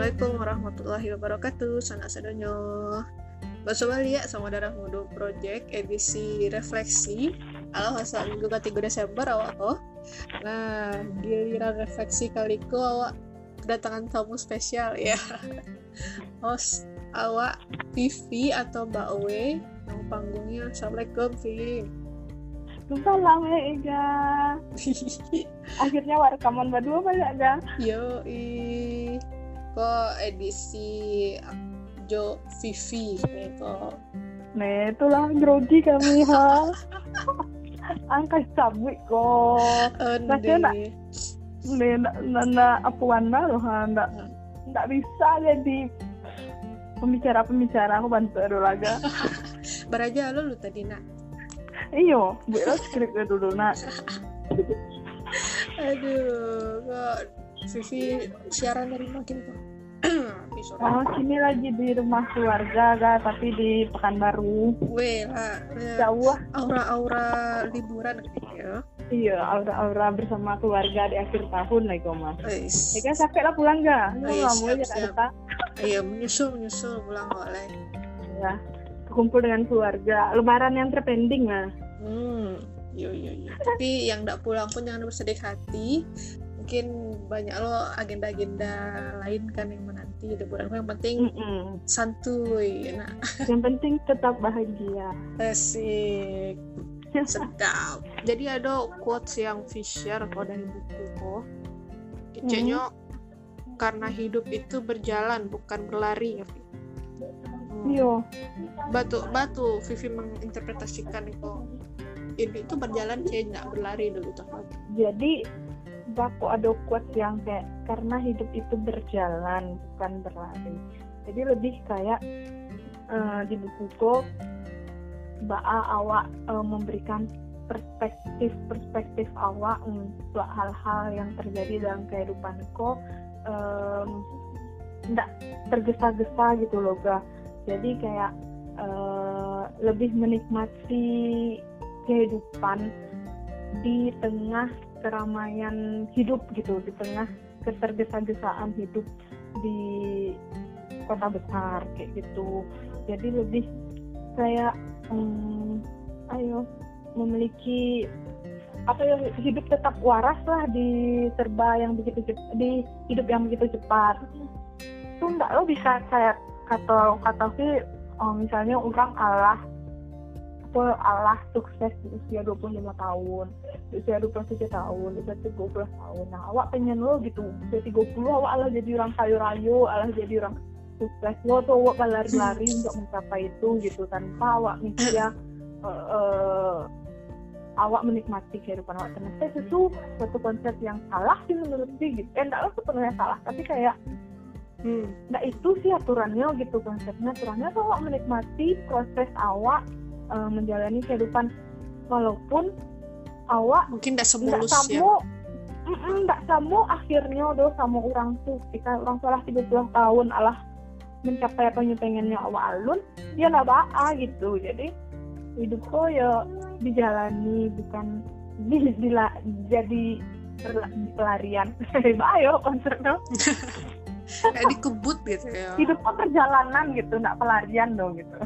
Assalamualaikum warahmatullahi wabarakatuh. Sana sadonyo. Bakso Bali ya sama darah muda project edisi refleksi ala hasa minggu ketiga Desember awak oh. Nah, giliran refleksi kali ku awak kedatangan tamu spesial ya. Host awak Vivi atau Mbak Owe yang panggungnya Assalamualaikum Vivi. Salam ya Ega. Akhirnya warekaman berdua banyak ga? Yo i kok edisi Jo Vivi gitu. Nah itulah grogi kami ha. Angka cabut kok. Rasanya nak Nih, nak nak apa warna loh ha, ndak ndak bisa jadi pembicara-pembicara aku bantu dulu laga. Baraja lo lu tadi nak. Iyo, buat skripnya dulu nak. Aduh, kok Vivi siaran dari makin kok. Oh, sini lagi di rumah keluarga ga, tapi di Pekanbaru. Weh lah, ya, Jauh aura-aura liburan gitu ya. Iya, aura-aura bersama keluarga di akhir tahun lagi mas. Wes. Ya kan capek lah pulang ga? Iya, siap, ya. Iya, menyusul menyusul pulang boleh. Ya, kumpul dengan keluarga. Lebaran yang terpending lah. Hmm, yo yo yo. Tapi yang tidak pulang pun jangan bersedih hati. Mungkin banyak lo agenda-agenda lain kan yang menanti liburan. Yang penting Mm-mm. santuy, nah Yang penting tetap bahagia. asik, sedap. Jadi ada quotes yang Fisher kok dari buku kok. Kecenya karena hidup itu berjalan bukan berlari ya. Hmm. Iyo, Batu batu Vivi menginterpretasikan itu ini itu berjalan kayak nggak berlari dulu tuh. jadi baku ada quote yang kayak karena hidup itu berjalan bukan berlari. Jadi lebih kayak eh, di bukuku Baa awak eh, memberikan perspektif-perspektif awak untuk hal-hal yang terjadi dalam kehidupanku tidak tergesa-gesa gitu loh ga. Jadi kayak eh, lebih menikmati kehidupan di tengah keramaian hidup gitu, di tengah ketergesa-gesaan hidup di kota besar kayak gitu. Jadi lebih kayak hmm, ayo memiliki apa ya hidup tetap waras lah di serba yang begitu cep- di hidup yang begitu cepat itu enggak lo bisa kayak kata kata sih oh, misalnya orang Allah apa Allah sukses di usia 25 tahun di usia 27 tahun di usia 30 tahun. Nah awak pengen lo gitu usia 30 awak Allah jadi orang kayu rayu Allah jadi orang sukses. Lo tuh awak lari-lari untuk mencapai itu gitu tanpa awak mikir ya eh, eh, awak menikmati kehidupan awak. Ternyata itu suatu konsep yang salah sih menurut sih gitu. Eh enggak lo sepenuhnya salah tapi kayak Hmm. Nah itu sih aturannya gitu konsepnya. Aturannya awak menikmati proses awak eh, menjalani kehidupan. Walaupun awak Mungkin tidak semulus ya. nggak samu akhirnya do sama orang tuh. Ketika orang salah 30 tahun Allah mencapai apa yang pengennya awak alun dia nggak baa gitu. Jadi hidup kok ya dijalani bukan di, dila- jadi pelarian. Bayo konsepnya Kayak dikebut gitu ya. hidup kok perjalanan gitu nggak pelarian dong gitu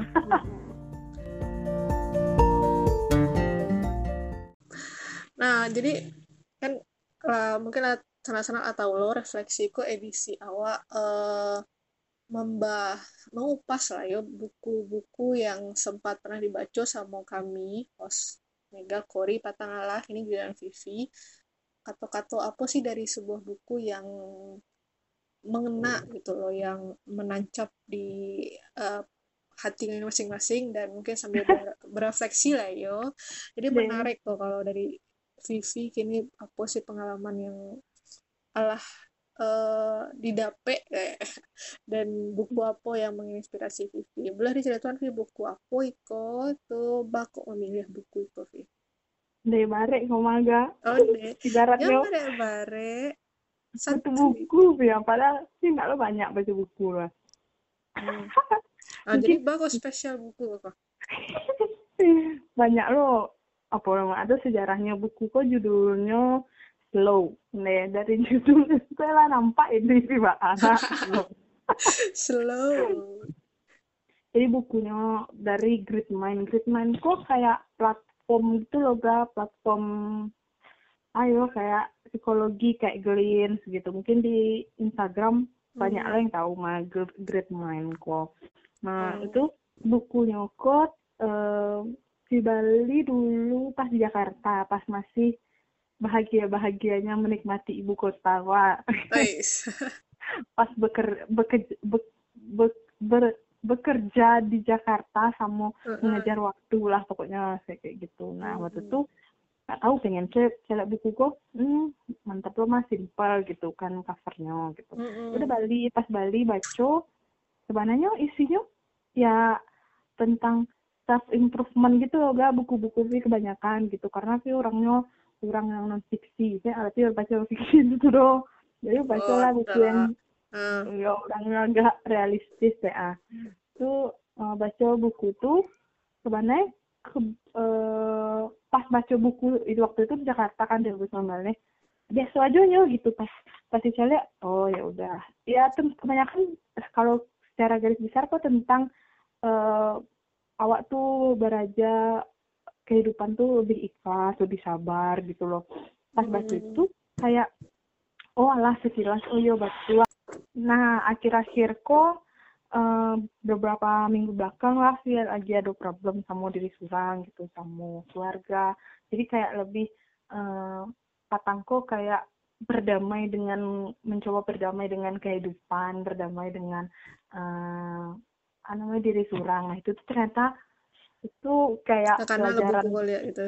Nah, jadi kan lah, mungkin sana-sana atau lo refleksiku edisi awak eh, membah mengupas lah ya buku-buku yang sempat pernah dibaca sama kami host Mega Kori Patangalah ini Gilang Vivi kata-kata apa sih dari sebuah buku yang mengena gitu loh yang menancap di eh, hati masing-masing dan mungkin sambil ber- berefleksi lah yo jadi Iya. menarik kok kalau dari Vivi kini apa sih pengalaman yang alah eh didape eh, dan buku apa yang menginspirasi Vivi. Boleh diceritakan Vi buku apa iko tuh bako memilih buku itu Vi deh barek ngomaga oh deh ibaratnya ya bare bare satu buku ya. Padahal sih nggak lo banyak baca buku lah. Hmm. Ah, jadi bako spesial buku kok banyak lo apa ada sejarahnya? Buku kok judulnya slow. Nih dari judul saya lah nampak ini sih mbak anak slow. Jadi bukunya dari Grid Mind Grid Mind kok kayak platform gitu loh ga platform ayo kayak psikologi kayak Gleans gitu. Mungkin di Instagram banyak Hmm. lah yang tahu mah Grid Mind kok. Nah Hmm. itu bukunya kok eh, di Bali dulu pas di Jakarta pas masih bahagia bahagianya menikmati ibu kota wah Nice. pas beker, beker, be- be- ber- bekerja di Jakarta sama Heeh. mengejar waktu lah pokoknya kayak kayak gitu. Nah waktu itu nggak tahu pengen cek celak buku kok. Hmm, mantap loh mas. Simple gitu kan covernya gitu. Udah Bali pas Bali baca sebenarnya isinya ya tentang self improvement gitu loh gak buku-buku sih kebanyakan gitu. Karena sih orangnya orang yang non fiksi. Saya artinya baca fiksi gitu doh jadi baca Oh, lah buku ada. yang Ah, ya orangnya agak realistis ya tuh eh, baca buku tuh sebenarnya ke- eh, pas baca buku itu waktu itu di Jakarta kan 2019 nih. Biasa aja ya gitu. Pas pas saya lihat oh ya udah. Ya kebanyakan kalau secara garis besar kok tentang eh, awak tuh beraja kehidupan tuh lebih ikhlas lebih sabar gitu loh pas baca Hmm. itu kayak oh alah sekilas oh iya betul Nah, akhir-akhir kok eh, beberapa minggu belakang lah sih lagi ada problem sama diri surang gitu, sama keluarga. Jadi kayak lebih eh, patangko kayak berdamai dengan mencoba berdamai dengan kehidupan, berdamai dengan eh apa namanya diri surang. Nah, itu tuh ternyata itu kayak karena pelajaran lihat gitu.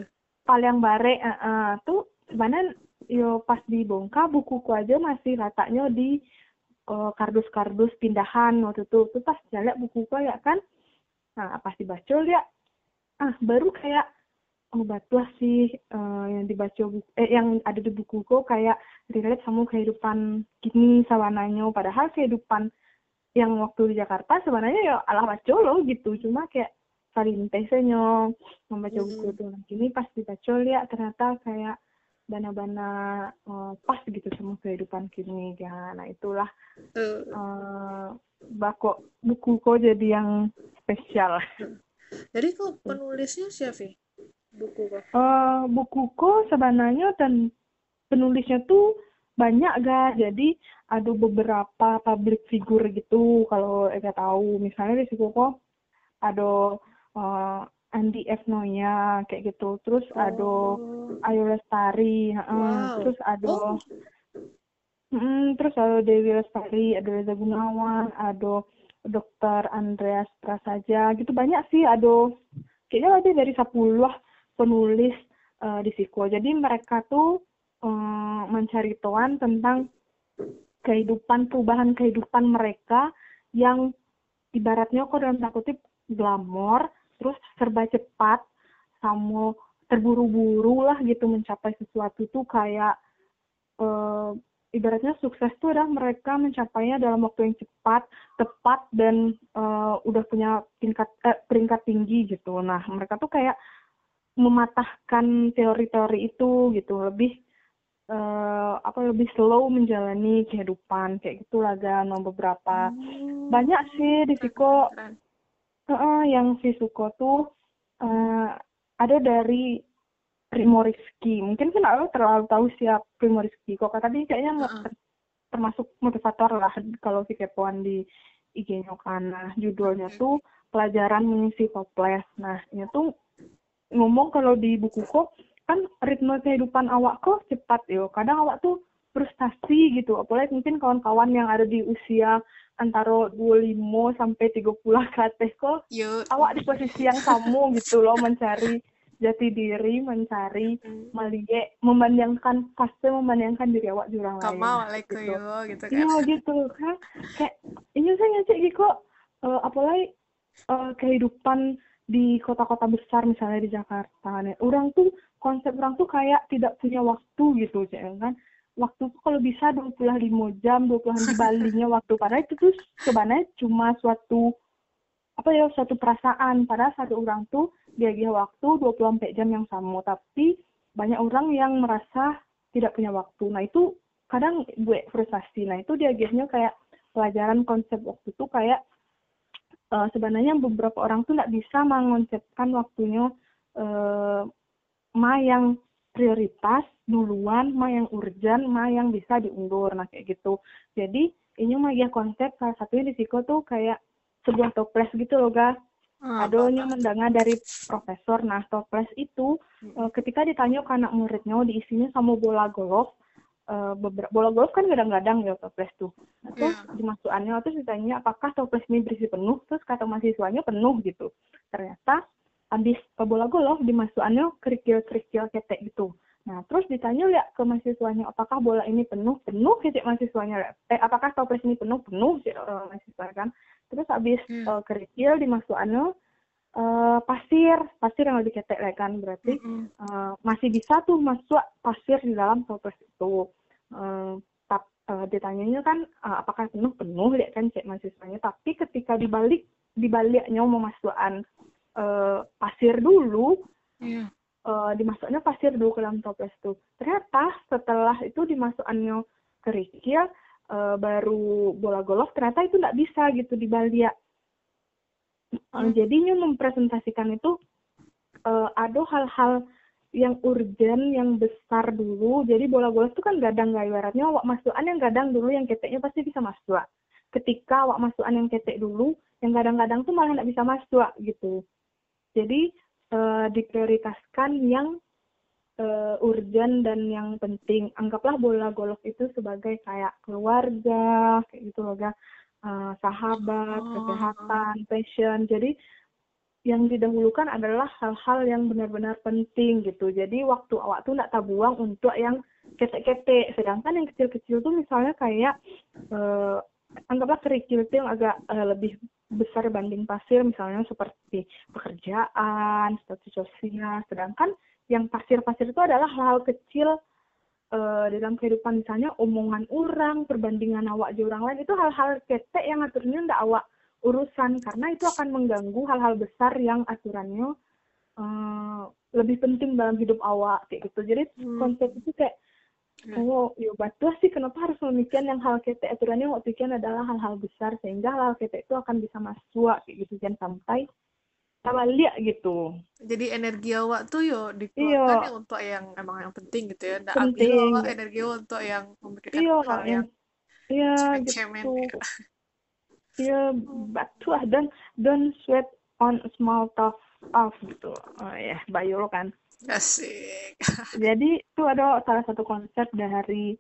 paling bare eh, eh, tuh sebenarnya yo pas dibongkar bukuku aja masih letaknya di eh, kardus-kardus pindahan waktu itu. Tuh pas lihat bukuku ya kan? Nah pas dibaca lihat ah baru kayak oh sih eh, yang dibaca buku eh yang ada di bukuku kayak relate sama kehidupan kini sawananya. Padahal kehidupan yang waktu di Jakarta sebenarnya ya ala baca loh gitu cuma kayak salintesnya membaca Mm-mm. buku itu nah kini pas dibaca lihat ternyata kayak bana-bana eh, pas gitu sama kehidupan kini ya nah itulah Tuh. eh bako buku kok jadi yang spesial Jadi kok penulisnya siapa? Buku kok. eh buku kok sebenarnya dan penulisnya tuh banyak ga jadi ada beberapa public figure gitu kalau Eka tahu misalnya di situ kok ada eh, Andi F. Noya kayak gitu terus ada Oh. Ayu Lestari heeh. Wow. terus ada Oh. Mm, terus ada Dewi Lestari, ada Reza Gunawan, ada Dokter Andreas Prasaja, gitu banyak sih, ada kayaknya ada dari 10 lah penulis eh, di Siko. Jadi mereka tuh mencari tahuan tentang kehidupan, perubahan kehidupan mereka yang ibaratnya kok dalam tanda kutip glamor, terus serba cepat, sama terburu-buru lah gitu mencapai sesuatu tuh kayak eh, ibaratnya sukses tuh adalah mereka mencapainya dalam waktu yang cepat, tepat dan eh, udah punya tingkat eh, peringkat tinggi gitu. Nah, mereka tuh kayak mematahkan teori-teori itu gitu, lebih eh, apa lebih slow menjalani kehidupan kayak gitulah kan beberapa Hmm. banyak sih di Siko. Heeh, yang si Suko tuh eh, ada dari Primo Rizky. Mungkin kan aku terlalu tahu siapa Primo Rizky. Kok tadi kayaknya ter- termasuk motivator lah kalau si kepoan di IG-nya kan. Nah, judulnya tuh pelajaran mengisi toples. Nah, ini tuh ngomong kalau di buku kok kan ritme kehidupan awak kok cepat yo. Kadang awak tuh frustasi gitu. Apalagi mungkin kawan-kawan yang ada di usia antara 25 sampai 30 ke atas kok Yuk. awak di posisi yang kamu gitu loh mencari jati diri mencari Hmm. melihat memandangkan fase memandangkan diri awak di orang lain wale gitu yo gitu kan. iya gitu kan kayak ini saya ngecek gitu kok eh, apalagi eh, kehidupan di kota-kota besar misalnya di Jakarta nih orang tuh konsep orang tuh kayak tidak punya waktu gitu Cek, kan? Waktu tuh kalau bisa 25 jam 20 di Balinya waktu. Padahal itu tuh sebenarnya cuma suatu apa ya suatu perasaan. Padahal satu orang tuh dia waktu 24 jam yang sama. Tapi banyak orang yang merasa tidak punya waktu. Nah itu kadang gue frustasi. Nah itu dia kayak pelajaran konsep waktu itu kayak uh, sebenarnya beberapa orang tuh nggak bisa mengonsepkan waktunya uh, ma yang prioritas duluan, ma yang urgent, ma yang bisa diundur, nah kayak gitu. Jadi ini mah ya konsep salah satunya di Siko tuh kayak sebuah toples gitu loh ga. Hmm, Adonya mendengar dari profesor. Nah toples itu hmm. uh, ketika ditanya ke anak muridnya diisinya sama bola golf, uh, beberapa bola golf kan kadang-kadang ya toples tuh. Nah, terus yeah. dimasukannya terus ditanya apakah toples ini berisi penuh, terus kata mahasiswanya penuh gitu. Ternyata habis bola golf dimasukannya kerikil-kerikil ketek gitu. Nah, terus ditanya lihat ke mahasiswanya, apakah bola ini penuh? Penuh sih mahasiswanya. Eh, apakah toples ini penuh? Penuh sih uh, mahasiswa kan. Terus habis hmm. uh, kerikil dimasukkannya uh, pasir, pasir yang lebih ketek kan berarti uh, masih bisa tuh masuk pasir di dalam toples itu. Uh, tap, uh, ditanyanya kan uh, apakah penuh? Penuh lihat kan cek mahasiswanya. Tapi ketika dibalik dibaliknya memasukkan uh, pasir dulu, yeah uh, dimasuknya pasir dulu ke dalam toples tuh. Ternyata setelah itu dimasukkannya kerikil uh, baru bola golf ternyata itu nggak bisa gitu di Balia. Uh, jadinya mempresentasikan itu uh, ada hal-hal yang urgent, yang besar dulu. Jadi bola golf itu kan gadang gak ibaratnya awak masukan yang gadang dulu yang keteknya pasti bisa masuk. Ketika awak masukan yang ketek dulu, yang gadang-gadang tuh malah nggak bisa masuk gitu. Jadi uh, diprioritaskan yang uh, urgent dan yang penting. Anggaplah bola golf itu sebagai kayak keluarga, kayak gitu loh, uh, sahabat, oh. kesehatan, passion. Jadi yang didahulukan adalah hal-hal yang benar-benar penting gitu. Jadi waktu awak tuh nggak tabuang untuk yang ketek-ketek. Sedangkan yang kecil-kecil tuh misalnya kayak uh, anggaplah kerikil itu yang agak uh, lebih besar banding pasir misalnya seperti pekerjaan, status sosial. Sedangkan yang pasir-pasir itu adalah hal-hal kecil uh, dalam kehidupan misalnya omongan orang, perbandingan awak di orang lain itu hal-hal ketek yang aturnya ndak awak urusan karena itu akan mengganggu hal-hal besar yang aturannya uh, lebih penting dalam hidup awak kayak gitu. Jadi hmm. konsep itu kayak Oh, ya betul sih kenapa harus memikirkan yang hal kete aturannya mau pikirkan adalah hal-hal besar sehingga hal, -hal kete itu akan bisa masuk kayak gitu kan sampai lihat gitu. Jadi energi awak tuh yo dikeluarkan iyo. untuk yang emang yang penting gitu ya. Nggak penting. awak energi untuk yang memikirkan iyo, hal yang Iya gitu. Ya. Iya betul dan don't sweat on small talk off gitu. Oh ya, Bayu kan. Asik. Jadi itu ada salah satu konsep dari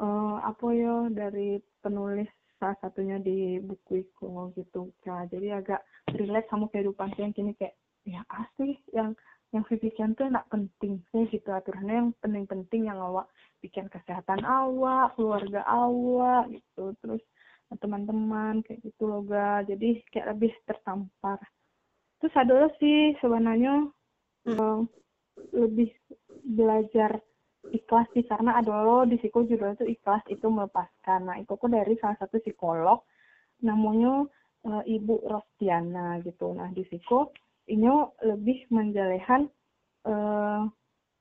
uh, apa ya dari penulis salah satunya di buku Iko gitu. Nah, jadi agak relate sama kehidupan saya yang kini kayak ya asli yang yang pikiran tuh enak penting sih gitu aturannya yang penting-penting yang awak bikin kesehatan awak, keluarga awak gitu. Terus teman-teman kayak gitu loh ga. Jadi kayak lebih tertampar. Terus ada sih sebenarnya hmm. um, lebih belajar ikhlas sih karena ada lo di psiko judul itu ikhlas itu melepaskan. Nah itu kok dari salah satu psikolog namanya uh, ibu Rostiana gitu. Nah di psiko ini lebih menjelehan uh,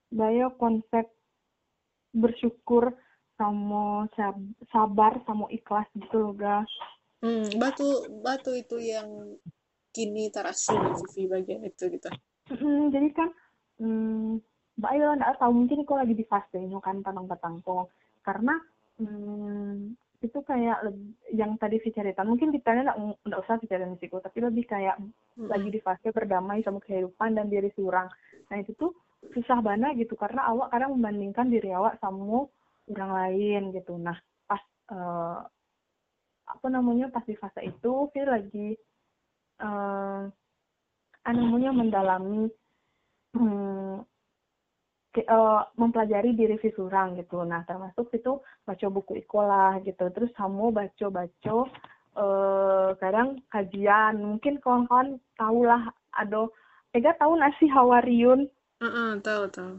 bayo konsep bersyukur sama sabar sama ikhlas gitu loh guys hmm, batu batu itu yang kini terasa di bagian itu gitu. Hmm, jadi kan hmm, Mbak Ayo nggak tahu mungkin kok lagi di fase ini kan kok karena hmm, itu kayak yang tadi cerita mungkin kita nggak nggak usah bicara risiko tapi lebih kayak hmm. lagi di fase berdamai sama kehidupan dan diri seorang. Nah itu tuh susah banget gitu karena awak kadang membandingkan diri awak sama orang lain gitu. Nah pas uh, apa namanya pas di fase itu sih lagi uh, namanya mendalami hmm, ke, uh, mempelajari diri visurang gitu. Nah, termasuk itu baca buku ikolah gitu. Terus kamu baca-baca uh, kadang kajian. Mungkin kawan-kawan tahu lah ada Ega tahu nasi hawariun? Uh -uh, tahu tahu.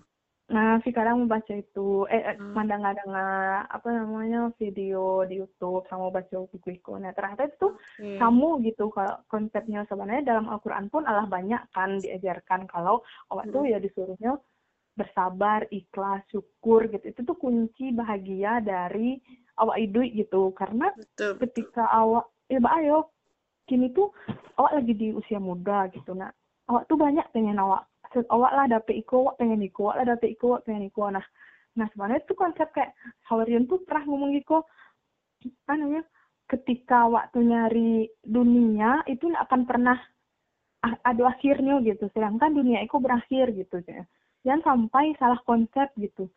Nah, sekarang membaca itu, eh, eh hmm. mandang dengar apa namanya video di YouTube sama baca buku itu. Nah, ternyata itu hmm. kamu gitu kalau konsepnya sebenarnya dalam Al-Qur'an pun Allah banyak kan diajarkan kalau awak hmm. tuh ya disuruhnya bersabar, ikhlas, syukur gitu. Itu tuh kunci bahagia dari awak hidup gitu karena betul, betul. ketika awak ya mbak ayo kini tuh awak lagi di usia muda gitu nah awak tuh banyak pengen awak awak lah dapet iko awak pengen iko awak lah dapet iko awak pengen iko nah nah sebenarnya itu konsep kayak Hawarian tuh pernah ngomong gitu apa namanya ketika waktu nyari dunia itu akan pernah ada akhirnya gitu. Sedangkan dunia itu berakhir gitu ya jangan sampai salah konsep gitu.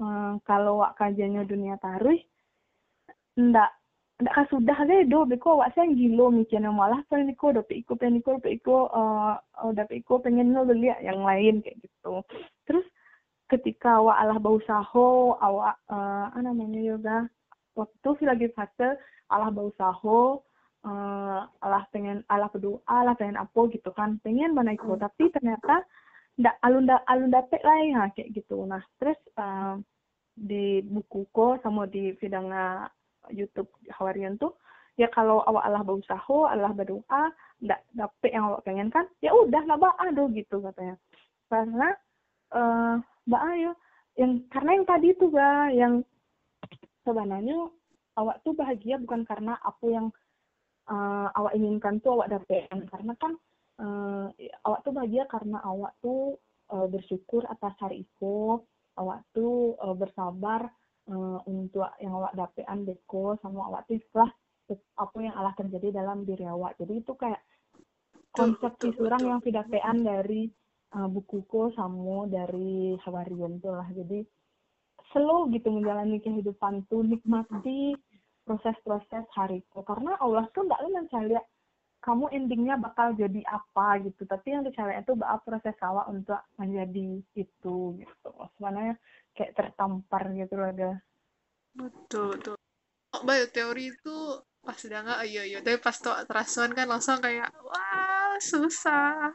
Hmm, kalau wak kajiannya dunia taruh ndak ndak kan sudah deh do beko wak saya gilo mikirnya malah pengen iko dapet iko pengen iko dapet iko uh, dapet iko pengen beli yang lain kayak gitu terus ketika awak alah berusaha awak uh, apa namanya yoga waktu sih lagi fase Allah berusaha uh, Allah pengen Allah berdoa Allah pengen apa gitu kan pengen mana ikut hmm. tapi ternyata ndak alun alun dapet lah ya kayak gitu nah terus uh, di bukuku sama di vidangnya YouTube Hawarian tuh ya kalau awak Allah berusaha Allah berdoa ndak dapet yang awak pengen kan ya udah lah mbak aduh gitu katanya. Karena uh, mbak ayo yang karena yang tadi tuh ga yang sebenarnya awak tuh bahagia bukan karena apa yang uh, awak inginkan tuh awak dapat karena kan uh, awak tuh bahagia karena awak tuh uh, bersyukur atas hari itu awak tuh uh, bersabar uh, untuk yang awak dapetan deko sama awak tuh ikhlas apa yang Allah terjadi dalam diri awak. Jadi itu kayak konsep surang yang didapetan dari uh, bukuku sama dari Hawarian tuh lah. Jadi slow gitu menjalani kehidupan tuh nikmati proses-proses hariku karena Allah tuh nggak mencari kamu endingnya bakal jadi apa gitu. Tapi yang dicari itu bakal proses awak untuk menjadi itu gitu. Sebenarnya kayak tertampar gitu loh guys betul betul. Oh, bayo teori itu pas udah nggak ayo ayo tapi pas tuh terasuan kan langsung kayak wah susah.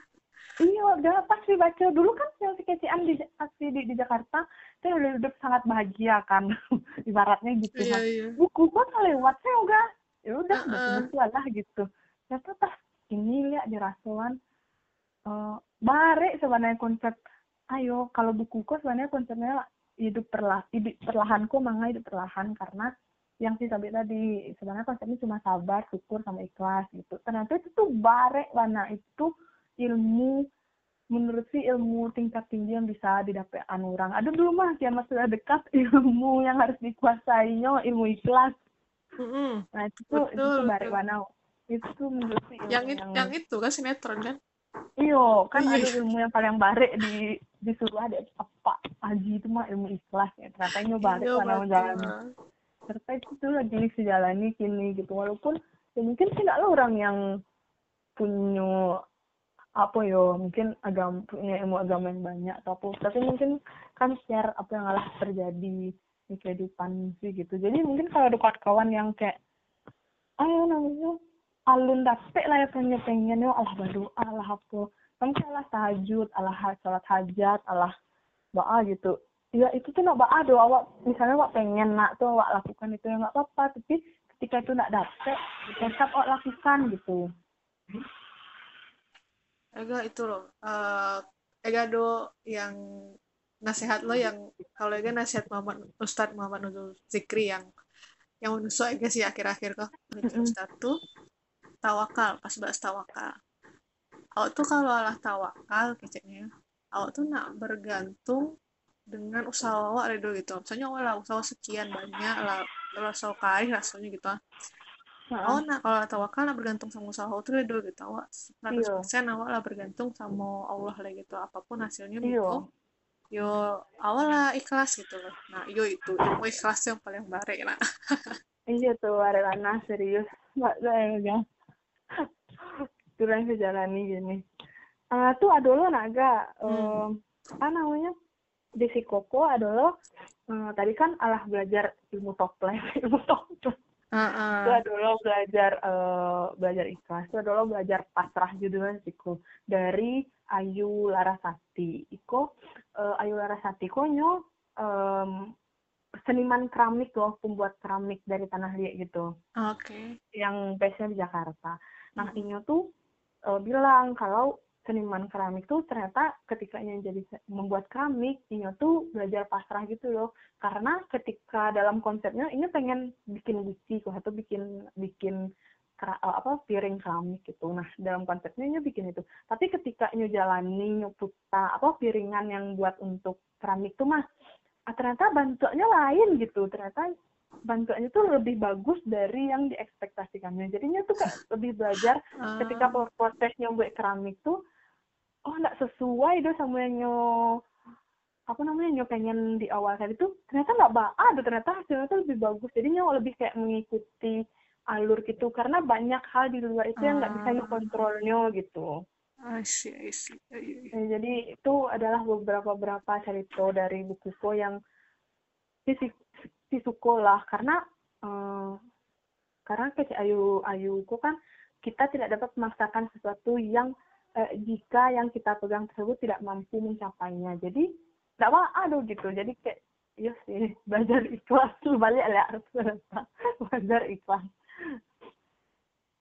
Iya udah pasti baca dulu kan si kecian di di, di Jakarta saya udah hidup sangat bahagia kan. Ibaratnya gitu iya, kan iya. buku gua lewat saya udah ya udah uh -uh. lah gitu ternyata pas ini lihat di rasuan uh, bare sebenarnya konsep ayo kalau buku kok sebenarnya konsepnya hidup perlah hidup perlahan kok manga hidup perlahan karena yang si sabit tadi sebenarnya konsepnya cuma sabar syukur sama ikhlas gitu ternyata itu tuh bare mana itu ilmu menurut si ilmu tingkat tinggi yang bisa didapat orang. Ada dulu mah kian sudah dekat ilmu yang harus dikuasainya ilmu ikhlas. Mm-hmm. Nah itu tuh itu tuh bari mana itu menurut si ilmu yang, itu, yang, yang itu kan sinetron kan? Iyo kan iya. ada ilmu yang paling bare di disuruh ada apa haji itu mah ilmu ikhlas ya ternyata ini bare karena menjalani. Ternyata itu tuh lagi sejalani kini gitu walaupun ya mungkin tidak lo orang yang punya apa yo mungkin agama punya ilmu agama yang banyak atau apa tapi mungkin kan share apa yang alah terjadi di kehidupan sih gitu jadi mungkin kalau ada kawan yang kayak ayo namanya alun dapet lah ya pengen pengen. Yo Allah berdoa Allah apa kamu Allah tahajud Allah sholat hajat Allah doa gitu. Ya itu tuh nak doa doa awak misalnya awak pengen nak tuh awak lakukan itu ya nggak apa-apa. Tapi ketika itu nak dapet tetap awak lakukan gitu. Ega itu loh. Uh, Ega do yang nasihat lo yang kalau Ega nasihat Muhammad Ustadz Muhammad Nurul Zikri yang yang menusuk Ega sih akhir-akhir kok. Ustadz tuh tawakal pas bahas tawakal awak tuh kalau Allah tawakal keceknya awak tuh nak bergantung dengan usaha awak redo gitu misalnya awak lah usaha sekian banyak lah usaha kali rasanya gitu Oh, nah kalau tawakal lah bergantung sama usaha itu dulu gitu. Awak 100% iya. awak lah bergantung sama Allah lah gitu. Apa pun hasilnya gitu. Yo awal lah ikhlas gitu loh. Nah, yo itu ilmu ikhlas yang paling bare lah. iya tuh bare lana serius. Mbak saya ya. Kurang sejalani gini. Uh, tuh adalah naga hmm. um, apa namanya di Sikoko adalah uh, tadi kan alah belajar ilmu toples ilmu toples Uh-uh. Itu adalah belajar uh, belajar ikhlas. Itu adalah belajar pasrah judulnya siku dari Ayu Larasati. Iko uh, Ayu Larasati konyo um, seniman keramik loh, pembuat keramik dari tanah liat gitu. Oke. Okay. Yang base di Jakarta. Nah. Inyo tuh uh, bilang kalau seniman keramik tuh ternyata ketika Inyo jadi membuat keramik Inyo tuh belajar pasrah gitu loh. Karena ketika dalam konsepnya Inyo pengen bikin guci atau bikin bikin kera, eh, apa piring keramik gitu. Nah dalam konsepnya Inyo bikin itu. Tapi ketika Inyo jalani Inyo putar apa piringan yang buat untuk keramik tuh mah ah, ternyata bentuknya lain gitu. Ternyata bantuannya tuh lebih bagus dari yang diekspektasikannya. Jadinya tuh kayak lebih belajar ketika Ah, prosesnya buat keramik tuh oh nggak sesuai dong sama yang nyo apa namanya nyo pengen di awal tadi tuh ternyata nggak ba ada ternyata hasilnya tuh lebih bagus jadi nyo lebih kayak mengikuti alur gitu karena banyak hal di luar itu yang nggak bisa nyo ah, kontrolnya gitu I see, I see. Ya, ya. Eh, jadi itu adalah beberapa beberapa cerita dari bukuku yang sisi sisuko lah karena eh, karena kayak ayu ayuku kan kita tidak dapat memaksakan sesuatu yang eh, jika yang kita pegang tersebut tidak mampu mencapainya. Jadi tidak apa aduh gitu. Jadi kayak iya sih belajar ikhlas. Balik ya harus belajar ikhlas.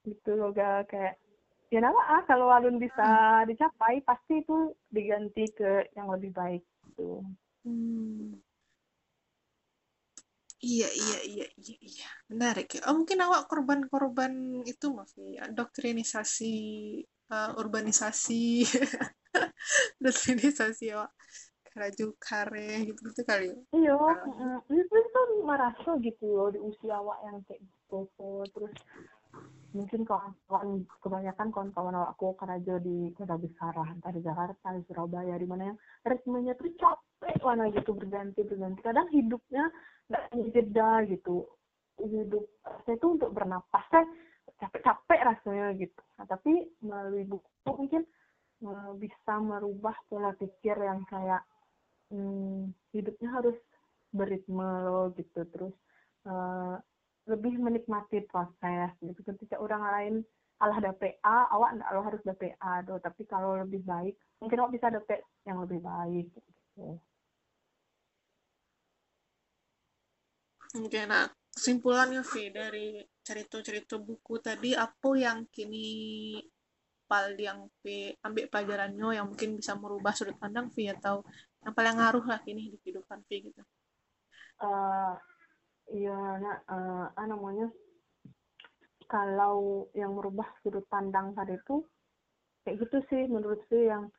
Gitu loh Ga. kayak ya nama ah kalau alun bisa dicapai pasti itu diganti ke yang lebih baik gitu. Hmm. Iya, iya, iya, iya, iya. Menarik ya. Oh, mungkin awak korban-korban itu, maaf ya, doktrinisasi, eh, urbanisasi, doktrinisasi awak Keraju kare gitu-gitu kali ya. iya mm, itu tuh merasa gitu loh di usia awak yang kayak gitu terus mungkin kawan-kawan kebanyakan kawan-kawan awakku kerja di kota besar lah entah di Jakarta di Surabaya di mana yang ritmenya tuh capek mana gitu berganti berganti. Kadang hidupnya nggak jeda gitu. Hidup saya tuh untuk bernapas saya capek-capek rasanya gitu. Nah, tapi melalui buku mungkin eh, bisa merubah pola pikir yang kayak hmm, hidupnya harus beritme loh gitu. Terus eh, lebih menikmati proses gitu. Ketika orang lain alah ada PA awak nggak lo harus ada PA tapi kalau lebih baik mungkin awak bisa dapet yang lebih baik gitu Oke, nah kesimpulannya Vi dari cerita-cerita buku tadi apa yang kini pal yang Vi ambil pelajarannya yang mungkin bisa merubah sudut pandang Vi atau yang paling ngaruh lah kini di kehidupan Vi gitu. eh iya nak eh, apa namanya kalau yang merubah sudut pandang tadi itu kayak gitu sih menurut sih yang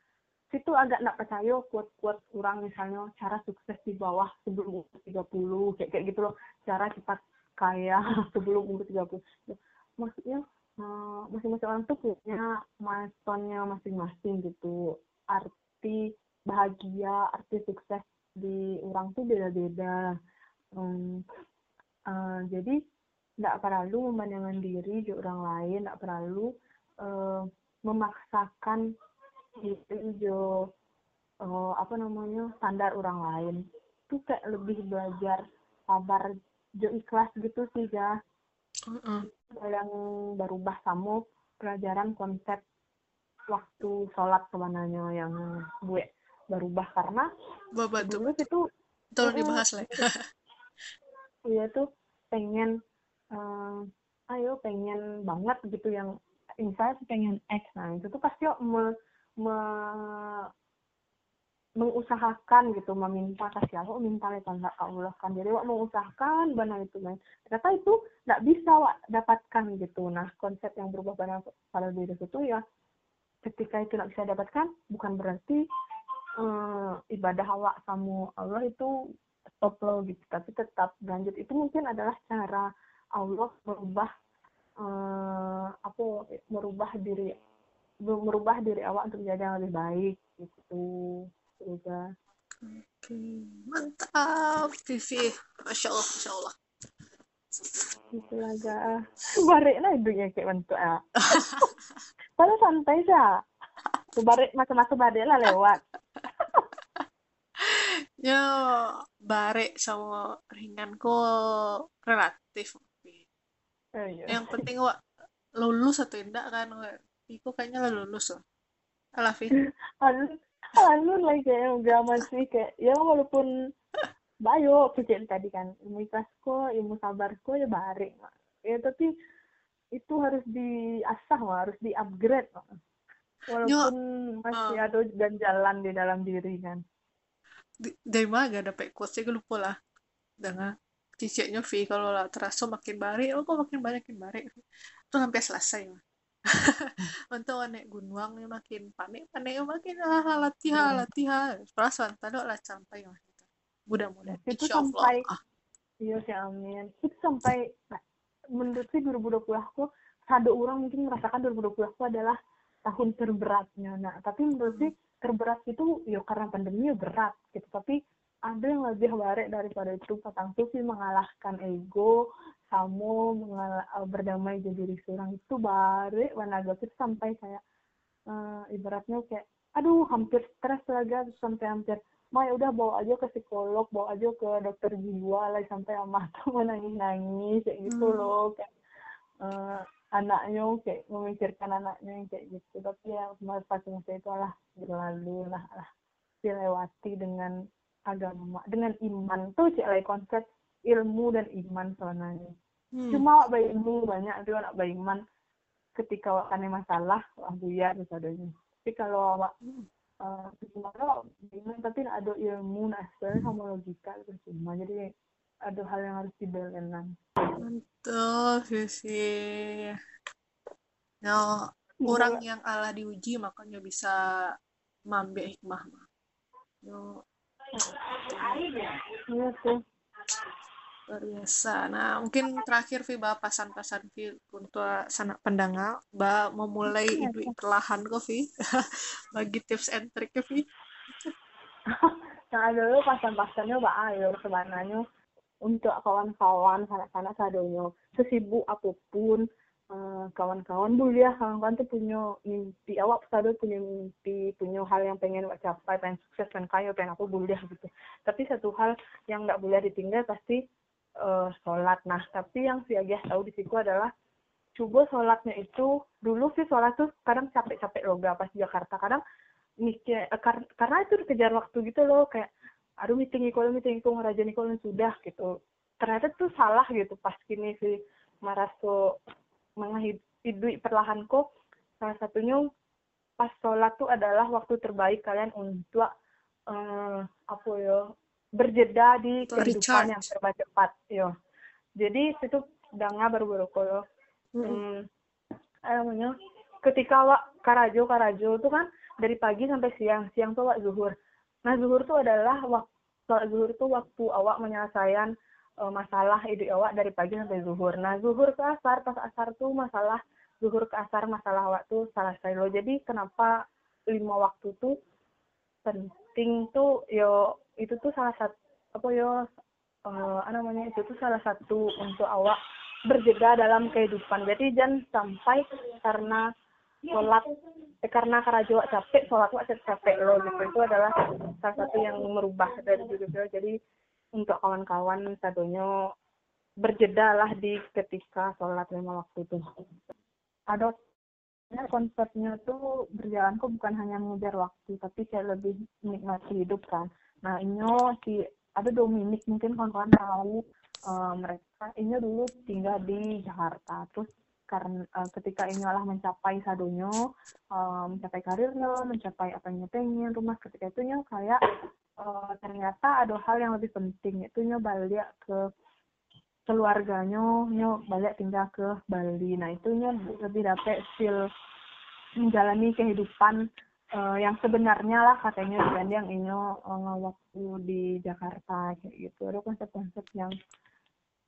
situ agak nggak percaya kuat-kuat orang misalnya cara sukses di bawah sebelum umur 30 kayak kayak gitu loh. Cara cepat kaya sebelum umur 30 maksudnya eh, masing-masing orang tuh punya milestone-nya masing-masing gitu. Arti bahagia arti sukses di orang tuh beda-beda. Hmm, eh, jadi nggak perlu memandangkan diri di orang lain nggak perlu eh, memaksakan diri jo eh, apa namanya standar orang lain itu kayak lebih belajar sabar jo ikhlas gitu sih ya Heeh. yang berubah sama pelajaran konsep waktu sholat sebenarnya yang gue berubah karena Bapak tuh dulu itu tolong Mm-mm. dibahas lah. dia tuh pengen eh, ayo pengen banget gitu yang misalnya tuh pengen X nah itu tuh pasti me, me- mengusahakan gitu meminta kasih Allah minta nggak Allah kan jadi wak mengusahakan benar itu kan ternyata itu nggak bisa wak dapatkan gitu. Nah konsep yang berubah pada pada diri itu ya ketika itu nggak bisa dapatkan bukan berarti eh, ibadah awak sama Allah itu stop lo gitu. Tapi tetap lanjut itu mungkin adalah cara Allah merubah eh, apa merubah diri merubah diri awak untuk menjadi yang lebih baik gitu semoga Oke, mantap, Vivi. Masya Allah, Masya Allah. gitu lah ga balik lah hidungnya kayak bentuk ya padahal santai sih Balik masa-masa balik lah lewat Ya, bare sama ringan kok relatif. Oh, iya. Yang penting wak lulus atau enggak kan. Iku kayaknya lah lulus loh. Alah, Vi. alun alun lah kayak udah masih kayak ya walaupun bayo pikir tadi kan ilmu ikhlasku ilmu sabarku ya barik ya tapi itu harus diasah harus di upgrade walaupun masih ada ganjalan di dalam diri kan. Di- dari mana gak dapet quotesnya? Gue lupa lah. Dengan ciciknya Vi kalau lah terasa makin barik oh kok makin banyak makin barik itu sampai selesai mah untuk naik gunung nih makin panik panik makin ah latihan Hmm. latihan. Perasaan tadi lah sampai mah mudah-mudahan Itu sampai- ah, iya sih amin. Itu sampai nah, menurut sih 2020 aku ada orang mungkin merasakan 2020 aku adalah tahun terberatnya nah. Tapi menurut sih terberat itu ya karena pandemi ya berat gitu. Tapi ada yang lebih barek daripada itu. Patang sih mengalahkan ego kamu eh, berdamai jadi diri seorang itu barek wanaga itu sampai kayak eh, ibaratnya kayak aduh hampir stres lagi sampai hampir Ma ya udah bawa aja ke psikolog, bawa aja ke dokter jiwa lah sampai amah tuh nangis nangis kayak gitu Hmm. loh kayak eh, anaknya kayak memikirkan anaknya kayak gitu tapi ya pas masa itu lah berlalu lah lah dilewati dengan agama dengan iman tuh cek konsep ilmu dan iman sebenarnya. Hmm. cuma wak ilmu banyak nak bayi iman ketika wak kena masalah wah buyar misalnya tapi kalau wak uh, gimana bingung tapi ada ilmu nah sebenarnya sama logika cuma jadi ada hal yang harus dibelakan Betul sih. Nah, orang yang Allah diuji makanya bisa mambe hikmah mah. Yo, iya luar biasa. Nah, mungkin terakhir Vi bah pesan-pesan Vi untuk sanak pendengar, bah memulai hidup perlahan kok Vi. Bagi tips and trick ya Vi. ada dulu pasan-pasannya mbak ayo sebenarnya untuk kawan-kawan sanak-sanak sadonya sesibuk apa pun eh, kawan-kawan dulu ya kawan-kawan tuh punya mimpi awak sado punya mimpi punya hal yang pengen awak capai pengen sukses pengen kaya pengen apa boleh gitu tapi satu hal yang nggak boleh ditinggal pasti eh, sholat. Nah tapi yang si Agih tahu di situ adalah coba sholatnya itu dulu sih sholat tuh kadang capek-capek loh gak pas di Jakarta. Kadang mikir eh, kar- karena itu dikejar waktu gitu loh kayak aduh meeting ikut meeting ikut ngerajain ikut sudah gitu. Ternyata tuh salah gitu pas kini si maraso menghidup perlahan kok salah satunya pas sholat tuh adalah waktu terbaik kalian untuk eh, apa ya berjeda di kehidupan recharge. yang serba cepat yo jadi itu danga baru-baru koyo hmm, namanya? Ketika awak karajo karajo itu kan dari pagi sampai siang siang tuh awak zuhur. Nah zuhur tuh adalah waktu zuhur tuh waktu awak menyelesaikan eh, masalah hidup awak dari pagi sampai zuhur. Nah zuhur ke asar pas asar tuh masalah zuhur ke asar masalah awak tuh selesai loh jadi kenapa lima waktu tuh penting tuh yo itu tuh salah satu apa eh, apa namanya itu tuh salah satu untuk awak berjeda dalam kehidupan. Jadi jangan sampai karena sholat eh, karena karajo capek, sholat wak capek loh gitu. Itu adalah salah satu yang merubah dari diri. Jadi untuk kawan-kawan sadonya berjeda lah di ketika sholat lima waktu itu. Ada konsepnya tuh berjalan kok bukan hanya mengejar waktu, tapi kayak lebih menikmati hidup kan. Nah, ini si ada Dominik mungkin kawan-kawan tahu eh, mereka ini dulu tinggal di Jakarta. Terus karena eh, ketika ini lah mencapai sadonya eh, mencapai karirnya mencapai apa yang pengen rumah ketika itu nya kayak eh, ternyata ada hal yang lebih penting itu nya balik ke keluarganya nya balik tinggal ke Bali. Nah itu nya lebih dapet feel menjalani kehidupan eh, yang sebenarnya lah katanya dibanding ini eh, waktu di Jakarta kayak gitu ada konsep-konsep yang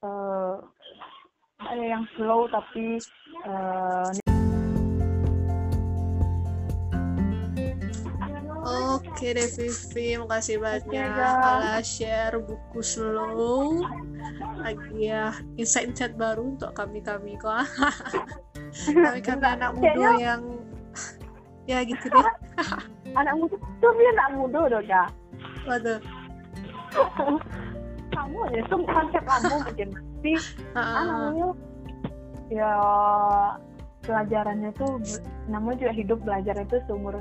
eh ada yang slow tapi eh, Oke deh Vivi, makasih banyak. Ala share buku slow lagi ya insight-insight baru untuk kami-kami kok. Kami-kami anak muda yang ya gitu deh. Anak muda. Tuh dia anak muda udah ya Waduh. kamu ya itu konsep kamu mungkin tapi namanya ya pelajarannya tuh namanya juga hidup belajar itu seumur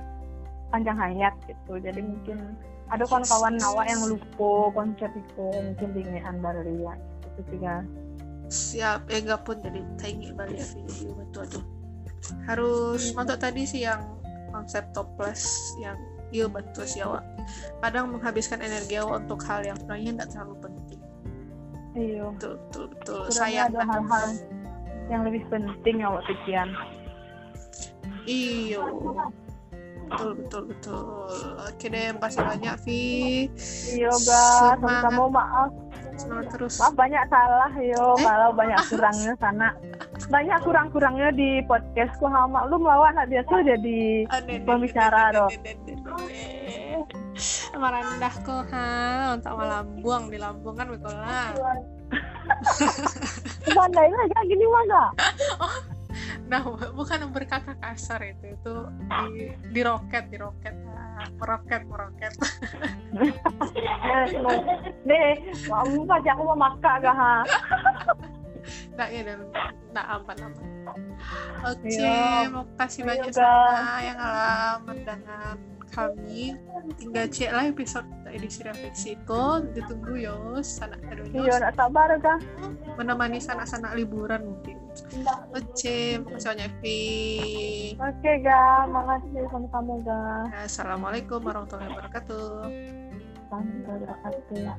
panjang hayat gitu. Jadi mungkin ada kawan-kawan nawa yang lupa konsep itu mungkin diingetan baru ya itu juga. Siap ya enggak pun jadi tanya balik video betul tuh harus mantuk tadi sih yang konsep toples yang iya betul sih awak kadang menghabiskan energi awak untuk hal yang sebenarnya tidak terlalu penting. Iya. Betul betul betul. Sayang ada hal-hal yang lebih penting awak pikiran. Iyo. Betul betul betul. Oke deh makasih banyak Vi. Iya ga Semangat. sama maaf semangat terus maaf banyak salah yo Eh? kalau banyak kurangnya sana banyak kurang-kurangnya di podcastku hama lu melawan nak biasa jadi Pembicara, ade. Merendah kok ha untuk melambung di lambung kan Mikola. Banda ini kayak gini mah gak? Nah bukan berkata kasar itu itu di, di roket di roket Ah, meroket meroket. Deh, kamu pasti aku mau makan gak ha? Nah ya dan nah aman aman. Oke, Iya. mau kasih Iya, banyak sana yang alamat dengan kami. Tinggal cek lah episode edisi refleksiko. Ditunggu yo, sanak Iya, kedua nak sabar kah? menemani sanak-sanak liburan mungkin. Oke, makasih banyak Vi. Oke ga, makasih sama-sama ga. Assalamualaikum warahmatullahi wabarakatuh. Sampai berkata.